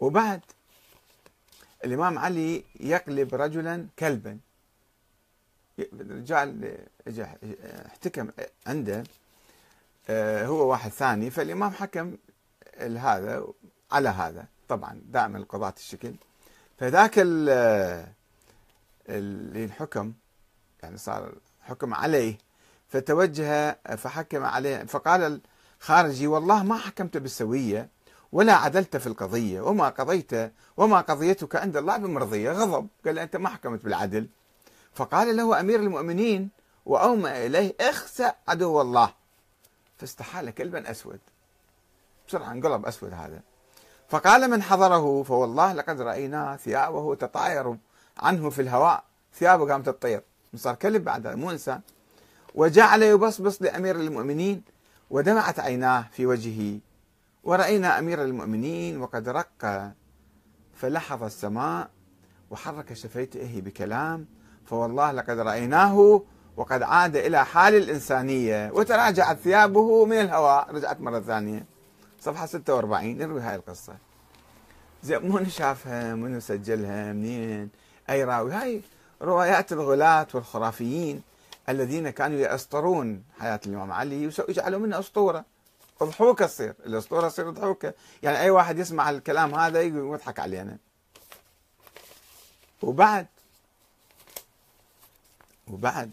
وبعد الإمام علي يقلب رجلا كلبا. رجال احتكم عنده آه، هو واحد ثاني فالإمام حكم هذا على هذا. طبعا دائما القضاة الشكل. فذاك اللي الحكم يعني صار حكم عليه فتوجه فحكم عليه فقال الخارجي والله ما حكمت بالسوية. ولا عدلت في القضية وما قضيت وما قضيتك عند الله بمرضية غضب. قال أنت ما حكمت بالعدل. فقال له أمير المؤمنين وأومأ إليه اخسأ عدو الله. فاستحال كلبا أسود. بسرعة انقلب أسود هذا. فقال من حضره فوالله لقد رأيناه ثيابه تطاير عنه في الهواء. ثيابه قامت تطير. صار كلب بعد مو إنسان وجعل يبصبص لأمير المؤمنين ودمعت عيناه في وجهه. ورأينا أمير المؤمنين وقد رق فلحظ السماء وحرك شفيته بكلام فوالله لقد رأيناه وقد عاد إلى حال الإنسانية وتراجعت ثيابه من الهواء رجعت مرة ثانية. صفحة 46 نروي هاي القصة. زين منو شافها منو سجلها منين؟ أي راوي؟ هاي روايات الغلاة والخرافيين الذين كانوا يأسطرون حياة الإمام علي ويجعلوا منها أسطورة. اضحوكة تصير الأسطورة تصير ضحوكة يعني أي واحد يسمع الكلام هذا يضحك علينا وبعد وبعد.